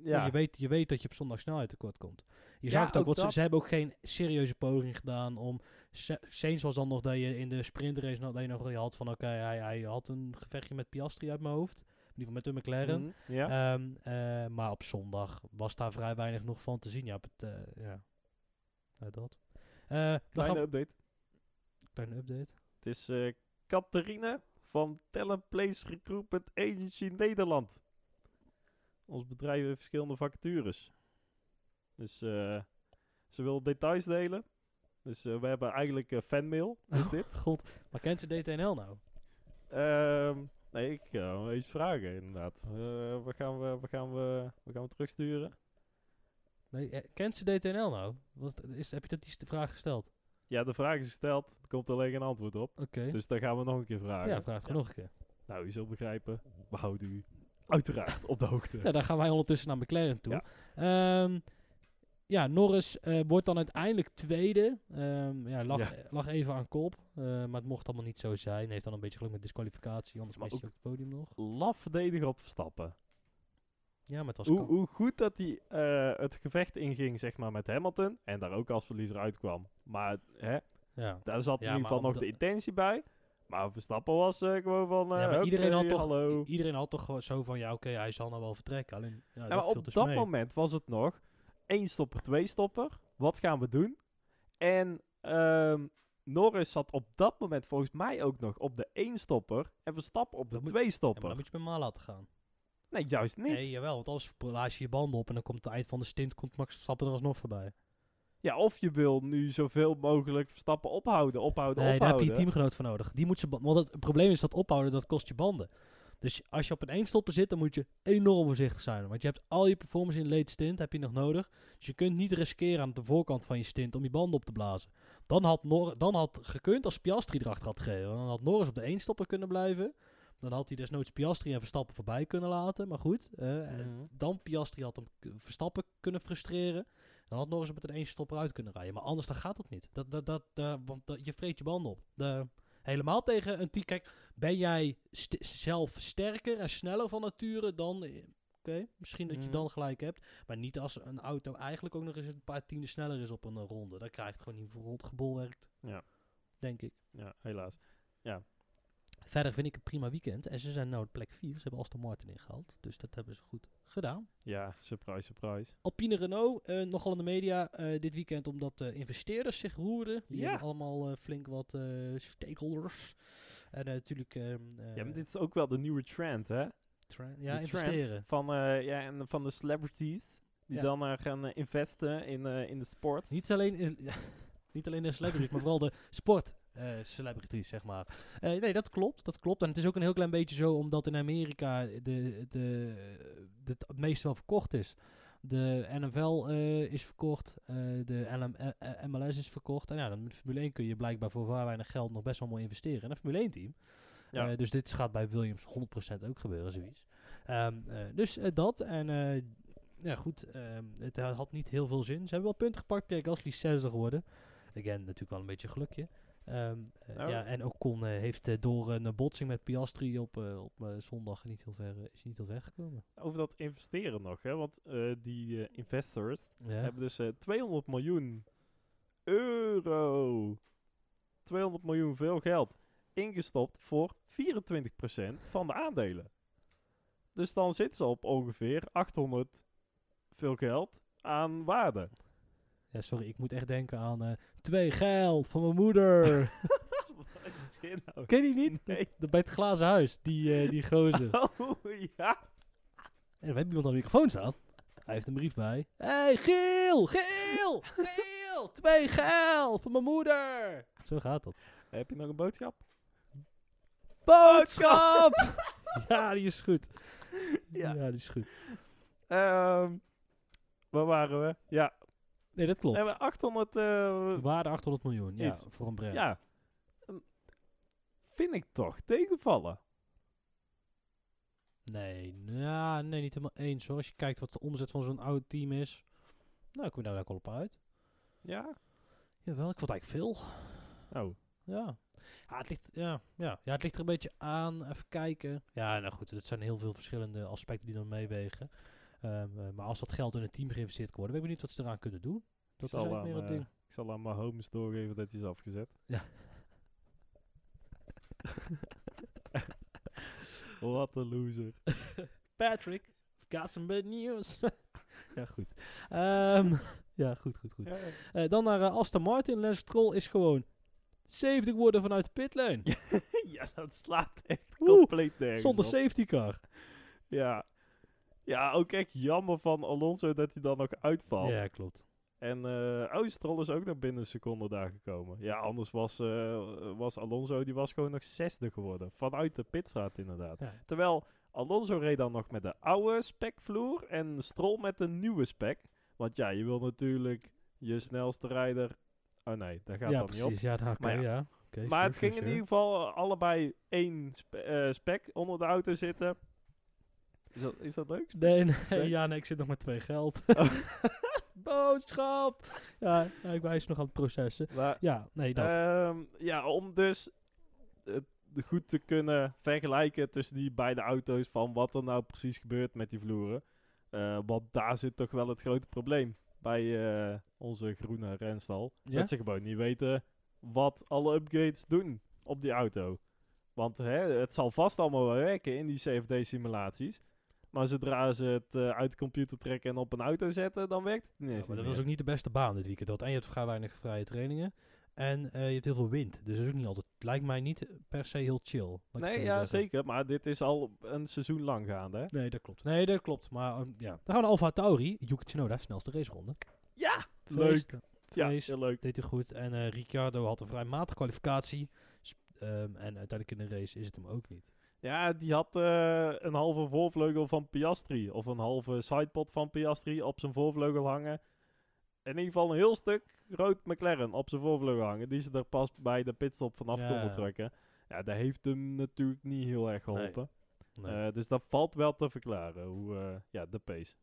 ja, Je, weet, je weet dat je op zondag snelheid tekort komt. Je Ja, zag het ook, ook want ze, hebben ook geen serieuze poging gedaan om... Sa- Sainz was dan nog dat je in de sprintrace nog, dat je nog je had van... Oké, hij, hij had een gevechtje met Piastri uit mijn hoofd. In ieder geval met de McLaren. Mhm, ja. Ehm, eh, maar op zondag was daar vrij weinig nog van te zien. Ja, het, eh, ja. Ja, dat. Eh, Kleine gaan update. Kleine update. Het is eh Catharine van Talent Place Recruitment Agency Nederland. Ons bedrijf heeft verschillende vacatures. Dus eh, ze wil details delen. Dus we hebben eigenlijk eh, fanmail, is dit. God, maar kent ze DTNL nou? Ehm, nee, ik ga hem eens vragen inderdaad. We, gaan we, we, gaan we, we gaan we terugsturen. Nee, eh, kent ze DTNL nou? Was, is, heb je dat die de vraag gesteld? Ja, de vraag is gesteld. Er komt alleen geen antwoord op. Oké. Dus dan gaan we nog een keer vragen. ja, vraag gewoon nog een keer. Nou, u zult begrijpen. We houden u uiteraard op de hoogte. Ja, dan gaan wij ondertussen naar McLaren toe. Ja. Ja, ja Norris eh, wordt dan uiteindelijk tweede. Ehm, ja, lag, Ja. lag even aan kop. eh, maar het mocht allemaal niet zo zijn. Heeft dan een beetje geluk met disqualificatie. Anders Maar mist hij ook het podium nog. Laf verdediger op Verstappen. Ja, maar het was Hoe, goed dat hij eh, het gevecht inging, zeg maar, met Hamilton. En daar ook als verliezer uitkwam. Maar hè, ja. daar zat Ja, in ieder geval nog de intentie bij. Maar Verstappen was eh, gewoon van... eh ja, maar iedereen, had toch, hallo. iedereen had toch zo van, ja oké, hij zal nou wel vertrekken. Alleen, ja, Ja, dat maar op dus dat mee. moment was het nog één stopper, twee stopper. Wat gaan we doen? En ehm, Norris zat op dat moment volgens mij ook nog op de één stopper. En Verstappen op de Dat twee Ja, stopper. maar dan moet je met Ma laten gaan. Nee, juist niet. Nee, jawel, want anders blaas je je banden op en dan komt het eind van de stint, komt Max Verstappen er alsnog voorbij. Ja, of je wil nu zoveel mogelijk Verstappen ophouden, ophouden, Nee, daar heb je teamgenoot voor nodig. Die moet ze, want het, het probleem is dat ophouden, dat kost je banden. Dus als je op een eenstopper zit, dan moet je enorm voorzichtig zijn. Want je hebt al je performance in late stint, heb je nog nodig. Dus je kunt niet riskeren aan de voorkant van je stint om je banden op te blazen. Dan had, Nor dan had gekund als Piastri erachter had gegeven. Dan had Norris op de eenstopper kunnen blijven. Dan had hij desnoods Piastri en Verstappen voorbij kunnen laten. Maar goed, Mhm. dan Piastri had hem Verstappen kunnen frustreren. Dan had Norris met een eenstopper uit kunnen rijden. Maar anders dan gaat het niet. Dat, dat, dat, eh, want dat- je vreet je banden op. De, helemaal tegen een team. Kijk, ben jij st- zelf sterker en sneller van nature dan... eh, Oké, misschien dat je Mhm. dan gelijk hebt. Maar niet als een auto eigenlijk ook nog eens een paar tienden sneller is op een ronde. Dan krijgt het gewoon niet voor rond gebolwerkt. Ja. Denk ik. Ja, helaas. Verder vind ik een prima weekend. En ze zijn nou op plek 4. Ze hebben Aston Martin ingehaald. Dus dat hebben ze goed gedaan. Ja, surprise, surprise. Alpine Renault, eh, nogal in de media eh, dit weekend omdat de investeerders zich roerden. Die Ja. hebben allemaal eh, flink wat eh, stakeholders. En eh, natuurlijk... ehm, eh, ja, maar dit is ook wel de nieuwe trend, hè? tra- ja, De trend investeren. Van, eh, ja, en van de celebrities. Die Ja. dan eh, gaan eh, investen in, eh, in de sport. Niet alleen, in, niet alleen de celebrities, maar vooral de sport. Eh celebrities, zeg maar. Eh, nee, dat klopt, dat klopt. En het is ook een heel klein beetje zo, omdat in Amerika de, de, de, het meest wel verkocht is. De NFL eh, is verkocht, de LM, MLS is verkocht. En ja, dan met Formule 1 kun je blijkbaar voor vrij weinig geld nog best wel mooi investeren. En een Formule 1 team. Ja. Eh, dus dit gaat bij Williams 100% ook gebeuren, zoiets. Ehm, eh, dus dat. En ja, goed. ehm, het had niet heel veel zin. Ze hebben wel punten gepakt. Pierre Gasly is zesde geworden. Again, natuurlijk wel een beetje gelukje. Ehm, eh, Nou. ja, en Ocon eh, heeft eh, door een botsing met Piastri op, op zondag niet heel ver, is niet heel ver gekomen. Over dat investeren nog, hè? Want die investors Ja. hebben dus eh, 200 miljoen euro, 200 miljoen veel geld, ingestopt voor 24% van de aandelen. Dus dan zitten ze op ongeveer 800 veel geld aan waarde. Ja, sorry, ik moet echt denken aan eh, twee geld van mijn moeder. Wat is dit nou? Ken je die niet? Nee. Bij het glazen huis, die, eh, die gozer. Oh, ja. En we hebben iemand aan de microfoon staan. Hij heeft een brief bij. hey, Giel! Giel! Giel! Twee geld van mijn moeder! Zo gaat dat. Heb je nog een boodschap? Boodschap! ja, die is goed. Ja. Ja, die is goed. Ehm waar waren we? Ja, Nee, dat klopt. we hebben 800... eh, De waarde 800 miljoen, ja, Iets. voor een brand. ja. Ehm, vind ik toch tegenvallen. Nee, ja, nee, niet helemaal eens hoor. Als je kijkt wat de omzet van zo'n oud team is. Nou, kom je daar wel op uit. Ja? Jawel, ik vond eigenlijk veel. Oh. Ja. Ja het, ligt, ja, ja. ja, het ligt er een beetje aan. Even kijken. Ja, nou goed, het zijn heel veel verschillende aspecten die dan meewegen. Ehm, eh, maar als dat geld in het team geïnvesteerd kan worden, ben ik benieuwd wat ze eraan kunnen doen. Dat zal is eigenlijk meer aan, het eh, ding. Ik zal aan mijn homes doorgeven dat hij is afgezet. Ja. Wat een loser. Patrick, got some bad news. ja, goed. Ehm, ja, goed, goed, goed. Eh, dan naar eh, Aston Martin. Lance Stroll is gewoon 70 worden vanuit de pitlane. ja, dat slaat echt Oeh, compleet nergens Zonder op. safety car. Ja. Ja, ook echt jammer van Alonso dat hij dan nog uitvalt. Ja, klopt. En eh oh, Stroll is ook nog binnen een seconde daar gekomen. Ja, anders was, eh, was Alonso, die was gewoon nog zesde geworden. Vanuit de pitstraat inderdaad. Ja. Terwijl Alonso reed dan nog met de oude spekvloer en Stroll met de nieuwe spek. Want ja, je wil natuurlijk je snelste rijder... Oh nee, daar gaat ja, dan niet op. precies. Ja, nou, Maar ja. ja. Oké, Maar sure, het ging sure, in ieder geval eh, allebei één spe- eh, spek onder de auto zitten. Is dat, is dat leuk? Nee, nee, Nee? ja, nee, ik zit nog met twee geld. Oh. Boodschap! Ja, ja, ik wijs nog aan het processen. Maar, Ja, nee, dat. Ehm, ja, om dus het goed te kunnen vergelijken tussen die beide auto's van wat er nou precies gebeurt met die vloeren. Eh, want daar zit toch wel het grote probleem bij eh, onze groene renstal. Ja? Dat ze gewoon niet weten wat alle upgrades doen op die auto. Want hè, het zal vast allemaal wel werken in die CFD-simulaties. Maar zodra ze het eh, uit de computer trekken en op een auto zetten, dan werkt het Ja, maar niet dat was ook niet de beste baan dit weekend. Want en je hebt vrij weinig vrije trainingen. En eh, je hebt heel veel wind. Dus dat is ook niet altijd. Lijkt mij niet per se heel chill. Nee, ja, zeggen. zeker. Maar dit is al een seizoen lang gaande, hè? Nee, dat klopt. Nee, dat klopt. Maar ehm, ja. Dan gaan we naar Alfa Tauri. Yuki Tsunoda, snelste raceronde. Ja! Feest. Leuk. Ja, heel leuk. Deed hij goed. En eh Ricciardo had een vrij matige kwalificatie. Ehm, en uiteindelijk in de race is het hem ook niet. Ja, die had eh, een halve voorvleugel van Piastri. Of een halve sidepod van Piastri op zijn voorvleugel hangen. In ieder geval een heel stuk rood McLaren op zijn voorvleugel hangen. Die ze er pas bij de pitstop vanaf Ja, konden trekken. Ja, dat heeft hem natuurlijk niet heel erg geholpen. Nee. Eh, dus dat valt wel te verklaren. Hoe, eh, ja, de pace.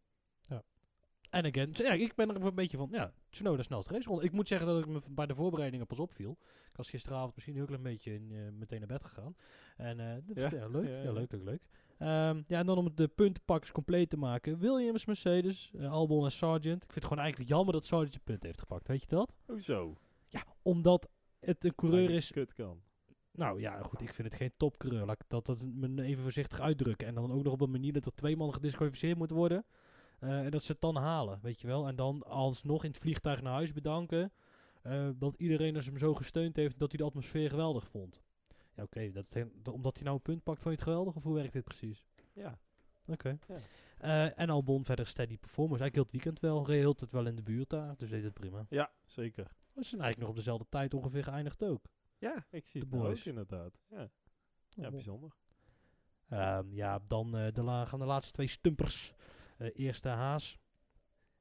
En again, ja, ik ben er een beetje van, ja, Tsunoda snelste raceronde. Ik moet zeggen dat ik me bij de voorbereidingen pas opviel. Ik was gisteravond misschien een heel klein beetje in, eh, meteen naar bed gegaan. En eh, dat Ja, ja, leuk, ja, leuk, leuk, leuk. Ehm, ja, en dan om de puntenpakkers compleet te maken. Williams, Mercedes, eh, Albon en Sargent. Ik vind het gewoon eigenlijk jammer dat Sargent je punt heeft gepakt, weet je dat? Hoezo? Ja, omdat het een coureur is... Kut kan. Nou ja, goed, ik vind het geen topcoureur. Laat ik dat, dat me even voorzichtig uitdrukken. En dan ook nog op een manier dat er twee mannen gedisqualificeerd moeten worden. Eh, en dat ze het dan halen, weet je wel. En dan alsnog in het vliegtuig naar huis bedanken. eh, dat iedereen dus hem zo gesteund heeft dat hij de atmosfeer geweldig vond. Ja, oké. dat dat- omdat hij nou een punt pakt, vond je het geweldig? Of hoe werkt dit precies? Ja. Oké. Ja. Eh, en Albon verder steady performance. Eigenlijk heel het weekend wel. Reed heel het wel in de buurt daar. Dus deed het prima. Ja, zeker. We zijn eigenlijk nog op dezelfde tijd ongeveer geëindigd ook. Ja, ik zie De het nou ook boys. inderdaad. Ja, ja bijzonder. Ehm, ja, dan eh, de la- gaan de laatste twee stumpers. Eh, eerste Haas.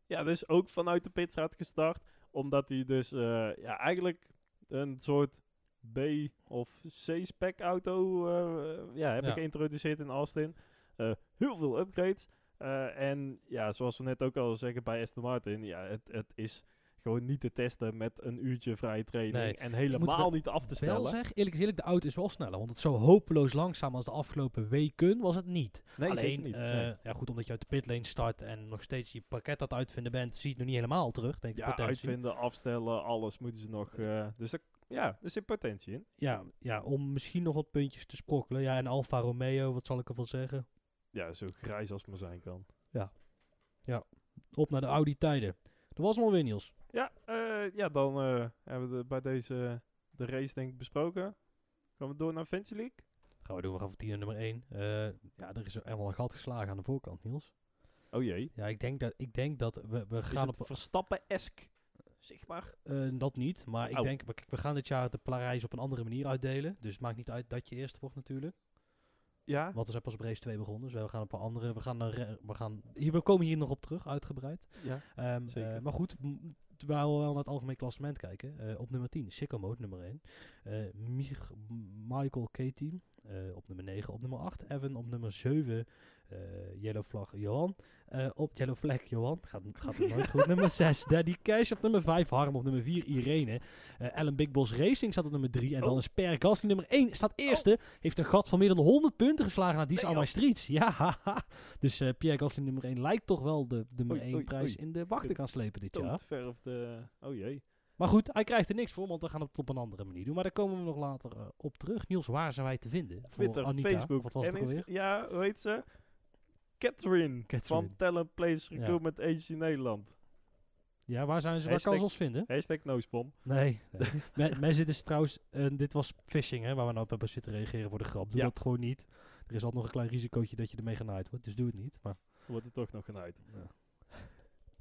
Ja, dus ook vanuit de pitstraat gestart. Omdat hij dus eh, ja, eigenlijk een soort B of C-spec auto eh, ja, hebben Ja. geïntroduceerd in Austin. Heel veel upgrades. En ja, zoals we net ook al zeggen bij Aston Martin. Ja, het, het is gewoon niet te testen met een uurtje vrije training. Nee, En helemaal wel- niet af te Wel stellen. zeg, eerlijk is eerlijk, de auto is wel sneller. Want het zo hopeloos langzaam als de afgelopen weken was het niet. Nee, Alleen, zeker niet. eh, Nee. ja, goed, omdat je uit de pitlane start en nog steeds je pakket het uitvinden bent, zie je het nog niet helemaal terug, denk ik. Ja, potentie. uitvinden, afstellen, alles moeten ze nog. eh, dus er, ja, er zit potentie in. Ja, ja, om misschien nog wat puntjes te sprokkelen. Ja, en Alfa Romeo, wat zal ik ervan zeggen? Ja, zo grijs als het maar zijn kan. Op naar de Audi-tijden. Dat was hem alweer, Niels. Ja, eh, ja dan eh, hebben we de- bij deze de race denk ik besproken. Gaan we door naar Fancy League? Gaan we doen, we gaan voor 10 nummer 1. ja, er is er wel een gat geslagen aan de voorkant, Niels. Oh jee. Ja, ik denk dat, ik denk dat we, we gaan op... Verstappen-esk? Zeg maar. Eh, dat niet, maar ik Oh. denk, we, we gaan dit jaar de prijs op een andere manier uitdelen. Dus het maakt niet uit dat je eerste wordt natuurlijk. Ja? Want we zijn pas op race 2 begonnen, dus we gaan op een andere, we gaan, we gaan, hier, we komen hier nog op terug, uitgebreid. Ja. Ehm, Zeker. eh, maar goed, terwijl we wel naar het algemeen klassement kijken. eh, op nummer 10, Sicko Mode nummer 1. eh Mich- M- Michael K-Team eh, op nummer 9. Op nummer 8, Evan. Op nummer 7, eh, Yellow Flag Johan. Eh, op Yellow Flag Johan. Gaat, gaat het nooit goed. nummer 6. Daddy Cash op nummer 5. Harm op nummer 4. Irene. Eh Ellen Big Boss Racing staat op nummer 3. En dan Oh. is Per Gasly nummer 1. Staat eerste. Heeft een gat van meer dan 100 punten geslagen naar These Nee. Streets. Ja. Dus eh Pierre Gasly nummer 1 lijkt toch wel de nummer Oei, 1 oei, prijs oei. in de wacht te gaan slepen dit jaar. Toadverf de... Oh jee. Maar goed, hij krijgt er niks voor, want we gaan het op een andere manier doen. Maar daar komen we nog later eh, op terug. Niels, waar zijn wij te vinden? Twitter, Anita, Facebook. Wat was het en Insta- alweer? Ja, hoe heet ze? Catherine, Catherine. van Talent Place Ja. Recruitment Agency Nederland. Ja, waar zijn ze? Waar Hashtag- kan ze ons vinden? Hashtag Noospom. Nee. nee. Me- Mensen, dit is trouwens, eh, dit was phishing, hè, waar we nou op hebben zitten reageren voor de grap. Doe Ja. dat gewoon niet. Er is altijd nog een klein risicootje dat je ermee genaaid wordt, dus doe het niet. Maar Wordt er toch nog genaaid. Ja.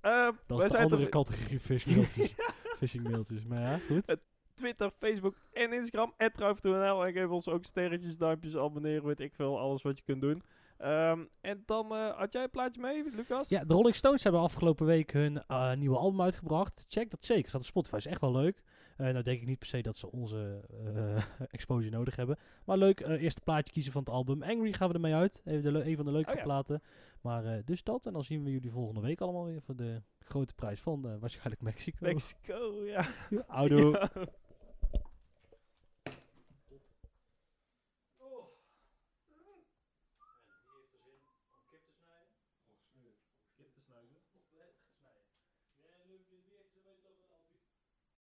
Eh, dat is de zijn andere er categorie phishmailtjes. phishing mailtjes. Maar ja, goed. Twitter, Facebook en Instagram. @ruif.nl En geef ons ook sterretjes, duimpjes, abonneren, weet ik veel. Alles wat je kunt doen. Ehm, en dan eh, had jij een plaatje mee, Lucas? Ja, de Rolling Stones hebben afgelopen week hun eh, nieuwe album uitgebracht. Check dat zeker. Staat op Spotify. Is echt wel leuk. Eh nou denk ik niet per se dat ze onze exposure nodig hebben. Maar leuk, eh, eerste plaatje kiezen van het album. Angry gaan we ermee uit. Even de een van de leukere Oh ja. platen. Maar dus dat. En dan zien we jullie volgende week allemaal weer voor de grote prijs van waarschijnlijk Mexico. Mexico, ja. Ja.